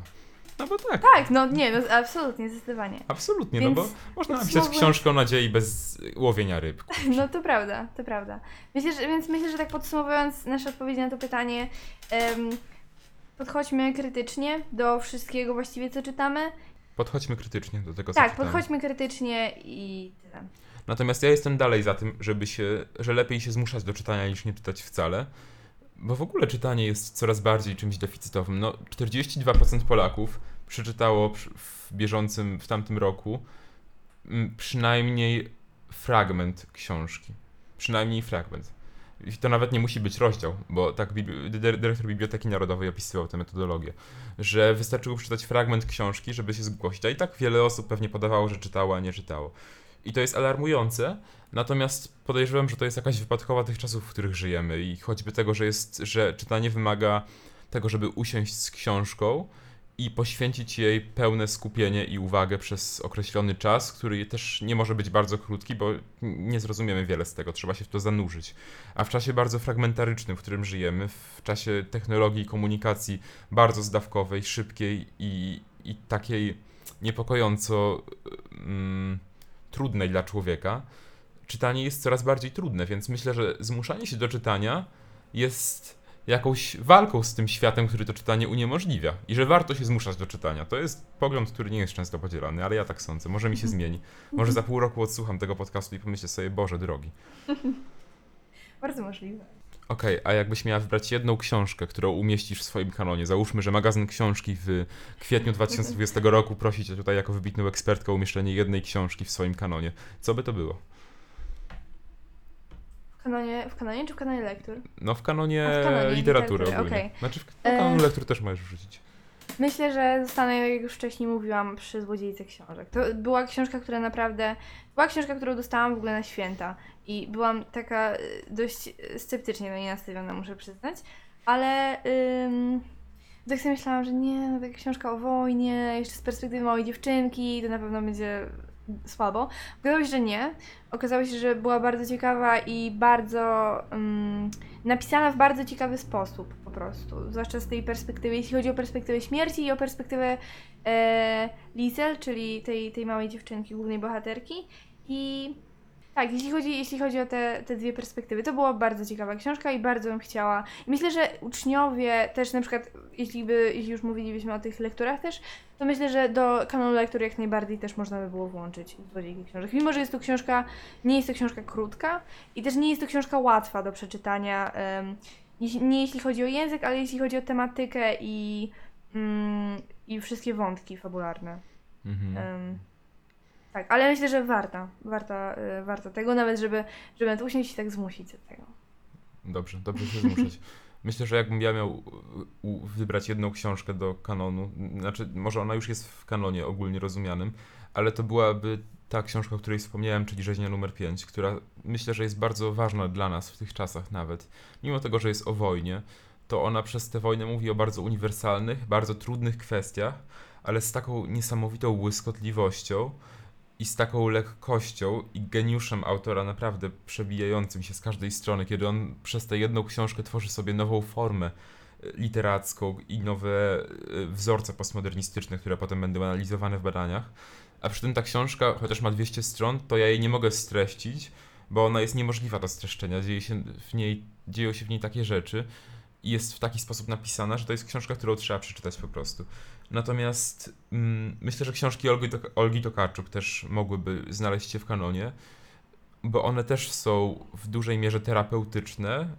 No bo tak. Tak, no nie, no absolutnie, zdecydowanie. Absolutnie, Więc no bo można napisać podsumowując- książkę o nadziei bez łowienia ryb. No to prawda, to prawda. Myślę, że, więc myślę, że tak podsumowując nasze odpowiedzi na to pytanie, em, podchodźmy krytycznie do wszystkiego właściwie, co czytamy. Podchodźmy krytycznie do tego, co Tak, czytamy. podchodźmy krytycznie i tyle. Natomiast ja jestem dalej za tym, żeby się, że lepiej się zmuszać do czytania niż nie czytać wcale. Bo w ogóle czytanie jest coraz bardziej czymś deficytowym. No, 42% Polaków przeczytało w bieżącym, w tamtym roku mm, przynajmniej fragment książki. Przynajmniej fragment. I to nawet nie musi być rozdział, bo tak dyrektor Biblioteki Narodowej opisywał tę metodologię, że wystarczyło przeczytać fragment książki, żeby się zgłosić. A i tak wiele osób pewnie podawało, że czytało, a nie czytało. I to jest alarmujące, natomiast podejrzewam, że to jest jakaś wypadkowa tych czasów, w których żyjemy i choćby tego, że jest, że czytanie wymaga tego, żeby usiąść z książką i poświęcić jej pełne skupienie i uwagę przez określony czas, który też nie może być bardzo krótki, bo nie zrozumiemy wiele z tego, trzeba się w to zanurzyć. A w czasie bardzo fragmentarycznym, w którym żyjemy, w czasie technologii komunikacji bardzo zdawkowej, szybkiej i, i takiej niepokojąco mm, trudnej dla człowieka, czytanie jest coraz bardziej trudne, więc myślę, że zmuszanie się do czytania jest jakąś walką z tym światem, który to czytanie uniemożliwia. I że warto się zmuszać do czytania. To jest pogląd, który nie jest często podzielany, ale ja tak sądzę. Może mi się zmieni. Może za pół roku odsłucham tego podcastu i pomyślę sobie, Boże drogi. Bardzo możliwe. Okej, a jakbyś miała wybrać jedną książkę, którą umieścisz w swoim kanonie, załóżmy, że magazyn książki w kwietniu 2020 roku prosi cię tutaj jako wybitną ekspertkę o umieszczenie jednej książki w swoim kanonie, co by to było? W kanonie, w kanonie czy w kanonie lektur? No w kanonie, A, w kanonie literatury literatury, ogólnie. okej. Znaczy w no, E, kanon lektur też możesz wrzucić. Myślę, że zostanę, jak już wcześniej mówiłam, przy Złodziejce Książek. To była książka, która naprawdę... Była książka, którą dostałam w ogóle na święta. I byłam taka y, dość y, sceptycznie do niej nastawiona, muszę przyznać. Ale... Ym, tak sobie myślałam, że nie, no taka książka o wojnie, jeszcze z perspektywy małej dziewczynki, to na pewno będzie słabo. Okazało się, że nie. Okazało się, że była bardzo ciekawa i bardzo ym, napisana w bardzo ciekawy sposób po prostu. Zwłaszcza z tej perspektywy, jeśli chodzi o perspektywę śmierci i o perspektywę e, Lizel, czyli tej, tej małej dziewczynki, głównej bohaterki. I tak, jeśli chodzi, jeśli chodzi o te, te dwie perspektywy, to była bardzo ciekawa książka i bardzo bym chciała. Myślę, że uczniowie też na przykład, jeśli, by, jeśli już mówilibyśmy o tych lekturach też, to myślę, że do kanonu lektur jak najbardziej też można by było włączyć złodziejki książek. Mimo, że jest to książka, nie jest to książka krótka i też nie jest to książka łatwa do przeczytania. jeśli- nie jeśli chodzi o język, ale jeśli chodzi o tematykę i, mm, i wszystkie wątki fabularne. Mhm. Em, tak, ale myślę, że warta, warta, y, warta tego, nawet żeby, żeby nawet usiąść i tak zmusić do tego. Dobrze, dobrze się zmuszać. Myślę, że jakbym ja miał u- u- wybrać jedną książkę do kanonu, znaczy może ona już jest w kanonie ogólnie rozumianym, ale to byłaby ta książka, o której wspomniałem, czyli Rzeźnia numer 5, która myślę, że jest bardzo ważna dla nas w tych czasach nawet. Mimo tego, że jest o wojnie, to ona przez tę wojnę mówi o bardzo uniwersalnych, bardzo trudnych kwestiach, ale z taką niesamowitą błyskotliwością i z taką lekkością i geniuszem autora naprawdę przebijającym się z każdej strony, kiedy on przez tę jedną książkę tworzy sobie nową formę e, literacką i nowe e, wzorce postmodernistyczne, które potem będą analizowane w badaniach. A przy tym ta książka, chociaż ma 200 stron, to ja jej nie mogę streścić, bo ona jest niemożliwa do streszczenia. Dzieje się w niej, dzieją się w niej takie rzeczy i jest w taki sposób napisana, że to jest książka, którą trzeba przeczytać po prostu. Natomiast mm, myślę, że książki Olgi, Olgi Tokarczuk też mogłyby znaleźć się w kanonie, bo one też są w dużej mierze terapeutyczne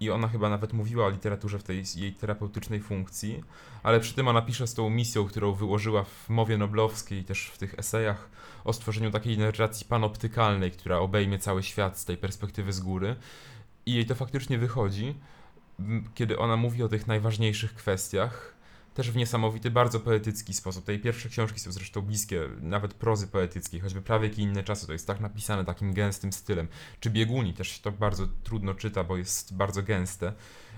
i ona chyba nawet mówiła o literaturze w tej jej terapeutycznej funkcji, ale przy tym ona pisze z tą misją, którą wyłożyła w mowie noblowskiej, też w tych esejach o stworzeniu takiej narracji panoptykalnej, która obejmie cały świat z tej perspektywy z góry. I jej to faktycznie wychodzi. kiedy ona mówi o tych najważniejszych kwestiach, też w niesamowity, bardzo poetycki sposób. Te pierwsze książki są zresztą bliskie nawet prozy poetyckiej, choćby prawie jak i inne czasy. To jest tak napisane takim gęstym stylem. Czy Bieguni też się to bardzo trudno czyta, bo jest bardzo gęste.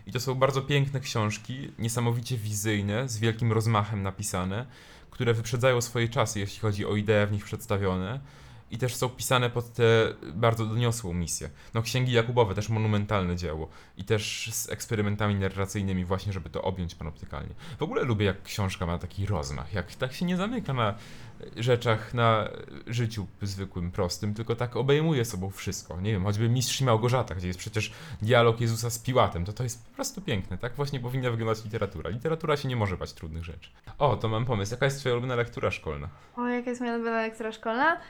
I to są bardzo piękne książki, niesamowicie wizyjne, z wielkim rozmachem napisane, które wyprzedzają swoje czasy, jeśli chodzi o idee w nich przedstawione. I też są pisane pod tę bardzo doniosłą misję. No, Księgi Jakubowe też monumentalne dzieło. I też z eksperymentami narracyjnymi właśnie, żeby to objąć panoptykalnie. W ogóle lubię, jak książka ma taki rozmach, jak tak się nie zamyka na rzeczach, na życiu zwykłym, prostym, tylko tak obejmuje sobą wszystko. Nie wiem, choćby Mistrz i Małgorzata, gdzie jest przecież dialog Jezusa z Piłatem, to to jest po prostu piękne. Tak właśnie powinna wyglądać literatura. Literatura się nie może bać trudnych rzeczy. O, to mam pomysł. Jaka jest twoja ulubiona lektura szkolna? O, jaka jest moja ulubiona lektura szkolna?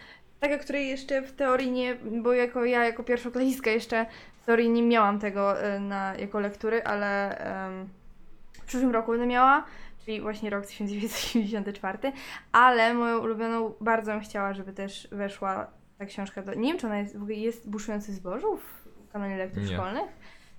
Taka, której jeszcze w teorii nie, bo jako ja, jako pierwszoklasistka jeszcze w teorii nie miałam tego y, na, jako lektury, ale em, w przyszłym roku będę miała, czyli właśnie rok 1984, ale moją ulubioną, bardzo bym chciała, żeby też weszła ta książka do, nie wiem czy ona jest, w ogóle jest Buszujący Zbożu w kanonie lektur Nie. szkolnych?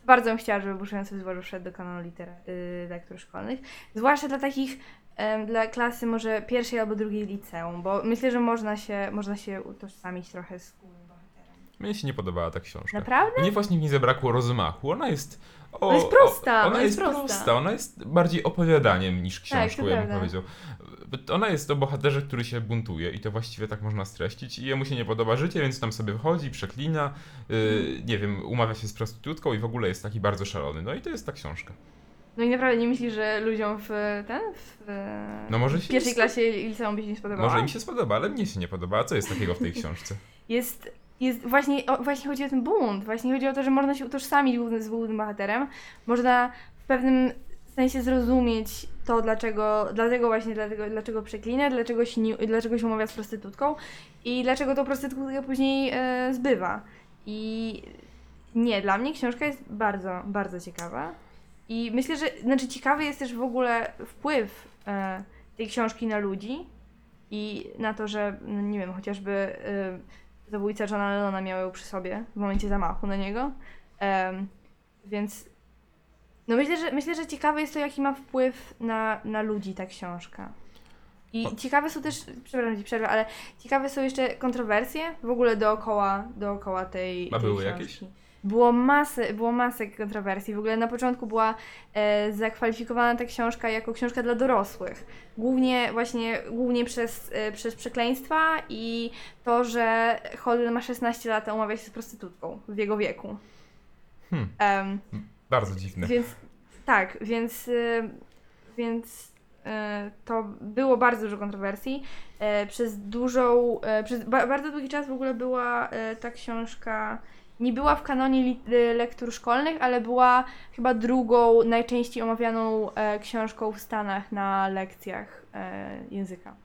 Bardzo bym chciała, żeby Buszujący Zbożu wszedł do kanonu litera, y, lektur szkolnych, zwłaszcza dla takich em, dla klasy może pierwszej albo drugiej liceum, bo myślę, że można się, można się utożsamić trochę z głównym bohaterem. Mnie się nie podobała ta książka. Naprawdę? Mnie właśnie w niej zabrakło rozmachu. Ona jest. O, Ona jest prosta, O, ona ona jest jest prosta. prosta. Ona jest bardziej opowiadaniem niż książką, to ja bym prawda. powiedział. Ona jest o bohaterze, który się buntuje i to właściwie tak można streścić. I jemu się nie podoba życie, więc tam sobie wychodzi, przeklina, yy, nie wiem, umawia się z prostytutką i w ogóle jest taki bardzo szalony. No i to jest ta książka. No i naprawdę nie myślisz, że ludziom w ten, w, No może w pierwszej klasie liceum by się nie spodobała? Może im się spodoba, ale mnie się nie podoba. A co jest takiego w tej książce? Jest, jest właśnie, o, właśnie chodzi o ten bunt, właśnie chodzi o to, że można się utożsamić z głównym bohaterem, można w pewnym sensie zrozumieć to, dlaczego, dlatego właśnie, dlaczego przeklina, dlaczego się, nie, dlaczego się umawia z prostytutką i dlaczego tą prostytutkę później e, zbywa. I nie, dla mnie książka jest bardzo, bardzo ciekawa. I myślę, że znaczy ciekawy jest też w ogóle wpływ e, tej książki na ludzi i na to, że no nie wiem, chociażby e, zabójca Johna Lennona miał ją przy sobie w momencie zamachu na niego. Em, więc no myślę, że myślę, że ciekawe jest to, jaki ma wpływ na, na ludzi ta książka. I ciekawe są też, przepraszam ci przerwę, ale ciekawe są jeszcze kontrowersje w ogóle dookoła, dookoła tej, A tej były książki. jakieś? Było masę, było masę kontrowersji. W ogóle na początku była e, zakwalifikowana ta książka jako książka dla dorosłych. Głównie właśnie głównie przez, e, przez przekleństwa i to, że Holden ma 16 lat, a umawia się z prostytutką w jego wieku. Hmm, Em, bardzo dziwne. więc tak, więc, y, więc y, to było bardzo dużo kontrowersji. E, Przez dużą, przez ba- bardzo długi czas w ogóle była ta książka, nie była w kanonie lektur szkolnych, ale była chyba drugą najczęściej omawianą książką w Stanach na lekcjach języka.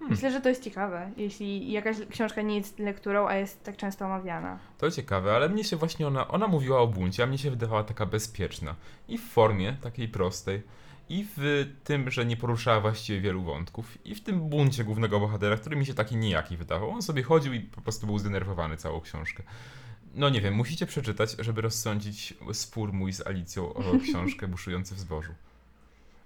Hmm. Myślę, że to jest ciekawe, jeśli jakaś książka nie jest lekturą, a jest tak często omawiana. To ciekawe, ale mnie się właśnie ona, ona mówiła o buncie, a mnie się wydawała taka bezpieczna. I w formie takiej prostej, i w tym, że nie poruszała właściwie wielu wątków, i w tym buncie głównego bohatera, który mi się taki nijaki wydawał. On sobie chodził i po prostu był zdenerwowany całą książkę. No nie wiem, musicie przeczytać, żeby rozsądzić spór mój z Alicją o książkę Buszujący w zbożu.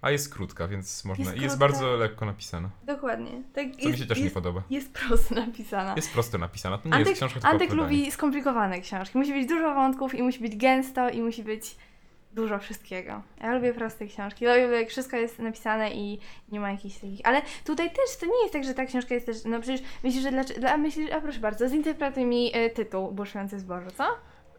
A jest krótka, więc można. Jest i jest krótka. bardzo lekko napisana. Dokładnie. Tak Co mi się też nie jest, podoba. jest prosto napisana. Jest prosto napisana. To nie Antyk, jest książka tylko opowiadanie. lubi skomplikowane książki. Musi być dużo wątków i musi być gęsto i musi być dużo wszystkiego. Ja lubię proste książki. Lubię, jak wszystko jest napisane i nie ma jakichś takich... Ale tutaj też to nie jest tak, że ta książka jest też... No przecież myślisz, że dlaczego... Dla, myślisz, a proszę bardzo, zinterpretuj mi e, tytuł Buszujący zbożu, co?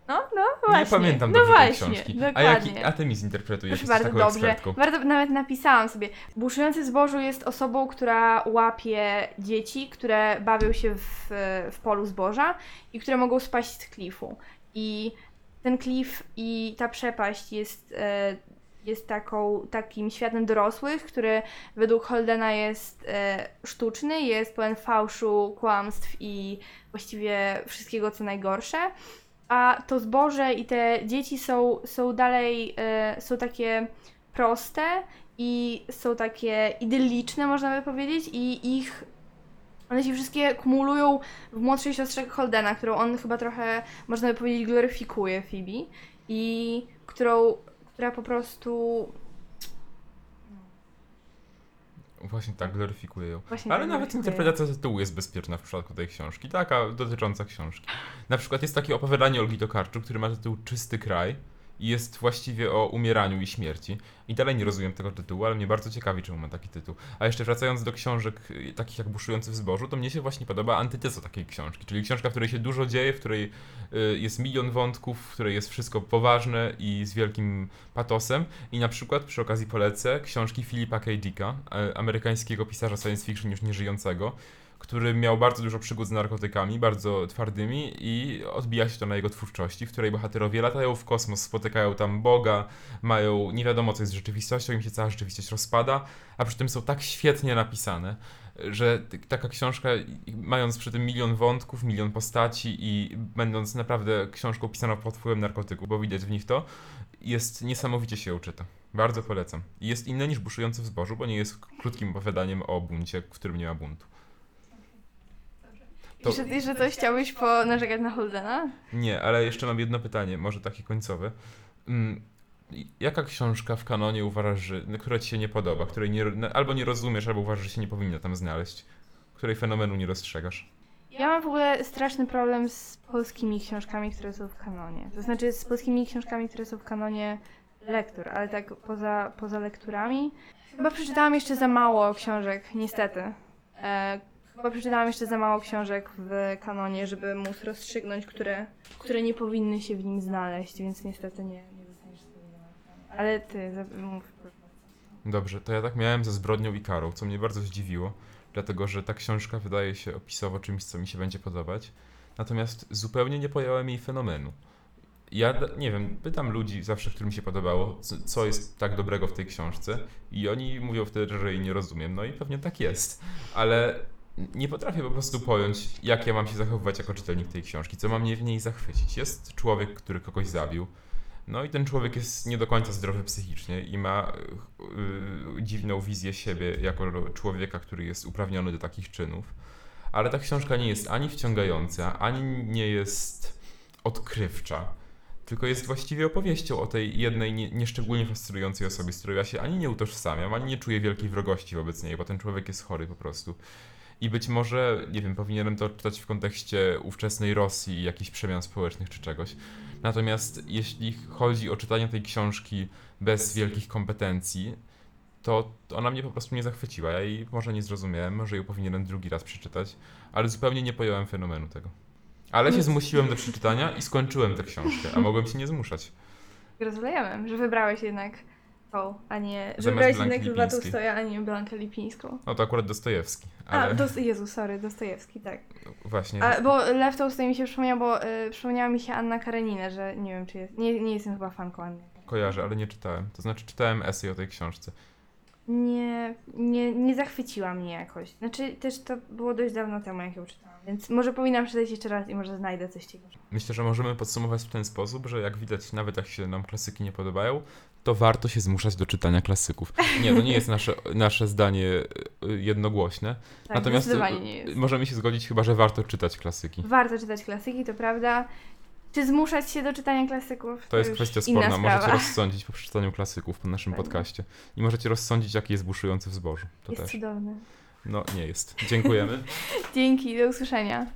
No, no właśnie. Nie pamiętam no dobrze tej właśnie, książki. Dokładnie. A, jaki, a ty mi zinterpretujesz, Proszę bardzo, dobrze. ekspertką. Bardzo, nawet napisałam sobie. Buszujący zbożu jest osobą, która łapie dzieci, które bawią się w, w polu zboża i które mogą spaść z klifu. I ten klif i ta przepaść jest, e, jest taką, takim światem dorosłych, który według Holdena jest e, sztuczny, jest pełen fałszu, kłamstw i właściwie wszystkiego, co najgorsze. A to zboże i te dzieci są, są dalej, e, są takie proste i są takie idylliczne, można by powiedzieć, i ich one się wszystkie kumulują w młodszej siostrze Holdena, którą on chyba trochę, można by powiedzieć, gloryfikuje Phoebe. I którą, która po prostu Właśnie tak, gloryfikuje ją. właśnie Ale tak nawet interpretacja tytułu jest bezpieczna w przypadku tej książki, taka dotycząca książki. Na przykład jest takie opowiadanie Olgi Tokarczuk, które ma tytuł Czysty kraj jest właściwie o umieraniu i śmierci. I dalej nie rozumiem tego tytułu, ale mnie bardzo ciekawi, czemu ma taki tytuł. A jeszcze wracając do książek y, takich jak Buszujący w zbożu, to mnie się właśnie podoba antyteza takiej książki, czyli książka, w której się dużo dzieje, w której y, jest milion wątków, w której jest wszystko poważne i z wielkim patosem. I na przykład przy okazji polecę książki Philipa K. Dicka, amerykańskiego pisarza science fiction już nieżyjącego, który miał bardzo dużo przygód z narkotykami, bardzo twardymi i odbija się to na jego twórczości, w której bohaterowie latają w kosmos, spotykają tam Boga, mają nie wiadomo co jest rzeczywistością, im się cała rzeczywistość rozpada, a przy tym są tak świetnie napisane, że taka książka, mając przy tym milion wątków, milion postaci i będąc naprawdę książką pisaną pod wpływem narkotyku, bo widać w nich to, jest niesamowicie się ją czyta. Bardzo polecam. Jest inne niż Buszujący w zbożu, bo nie jest krótkim opowiadaniem o buncie, w którym nie ma buntu. To- Jeszcze, jeszcze coś chciałbyś po narzekać na Holdena? Nie, ale jeszcze mam jedno pytanie, może takie końcowe. Mm, Jaka książka w kanonie uważasz, że, która ci się nie podoba, której nie, albo nie rozumiesz, albo uważasz, że się nie powinna tam znaleźć, której fenomenu nie dostrzegasz? Ja mam w ogóle straszny problem z polskimi książkami, które są w kanonie. To znaczy z polskimi książkami, które są w kanonie lektur, ale tak poza, poza lekturami. Chyba przeczytałam jeszcze za mało książek, niestety. E, chyba przeczytałam jeszcze za mało książek w kanonie, żeby móc rozstrzygnąć, które, które nie powinny się w nim znaleźć, więc niestety nie. Ale ty, mów. Dobrze, to ja tak miałem ze Zbrodnią i Karą, co mnie bardzo zdziwiło, dlatego że ta książka wydaje się opisowo czymś, co mi się będzie podobać, natomiast zupełnie nie pojąłem jej fenomenu. Ja nie wiem, pytam ludzi zawsze, którym się podobało, co jest tak dobrego w tej książce i oni mówią wtedy, że jej nie rozumiem, no i pewnie tak jest, ale nie potrafię po prostu pojąć, jak ja mam się zachowywać jako czytelnik tej książki, co ma mnie w niej zachwycić. Jest człowiek, który kogoś zabił, no i ten człowiek jest nie do końca zdrowy psychicznie i ma y, y, dziwną wizję siebie jako człowieka, który jest uprawniony do takich czynów. Ale ta książka nie jest ani wciągająca, ani nie jest odkrywcza, tylko jest właściwie opowieścią o tej jednej nie, nieszczególnie fascynującej osobie, z którą ja się ani nie utożsamiam, ani nie czuję wielkiej wrogości wobec niej, bo ten człowiek jest chory po prostu. I być może, nie wiem, powinienem to czytać w kontekście ówczesnej Rosji i jakichś przemian społecznych czy czegoś. Natomiast jeśli chodzi o czytanie tej książki bez wielkich kompetencji, to ona mnie po prostu nie zachwyciła. Ja jej może nie zrozumiałem, może ją powinienem drugi raz przeczytać, ale zupełnie nie pojąłem fenomenu tego. Ale się zmusiłem do przeczytania i skończyłem tę książkę, a mogłem się nie zmuszać. Gratulujemy, że wybrałeś jednak tą, a nie... Że Zamiast wybrałeś Blanki jednak Lwa Lipińskiej. Tolstoja, a nie Blankę Lipińską. No to akurat Dostojewski, A, ale Dost- Jezu, sorry, Dostojewski, tak. właśnie. A, bo Lew Tolstoj mi się przypomniał, bo y, przypomniała mi się Anna Karenina, że nie wiem, czy jest... Nie, nie jestem chyba fanką Anny. Kojarzę, ale nie czytałem. To znaczy czytałem esej o tej książce. Nie, nie, nie zachwyciła mnie jakoś. Znaczy, też to było dość dawno temu, jak ją czytałam, więc może powinnam przeczytać jeszcze raz i może znajdę coś ciekawego. Myślę, że możemy podsumować w ten sposób, że jak widać, nawet jak się nam klasyki nie podobają, to warto się zmuszać do czytania klasyków. Nie, to nie jest nasze, nasze zdanie y, jednogłośne. Tak, Natomiast y, nie jest. możemy się zgodzić chyba, że warto czytać klasyki. Warto czytać klasyki, to prawda. Czy zmuszać się do czytania klasyków? To jest już kwestia sporna. Możecie rozsądzić po przeczytaniu klasyków po naszym Pewnie. podcaście. I możecie rozsądzić, jaki jest buszujący w zbożu. To Jest też. cudowny. No, nie jest. Dziękujemy. Dzięki, do usłyszenia.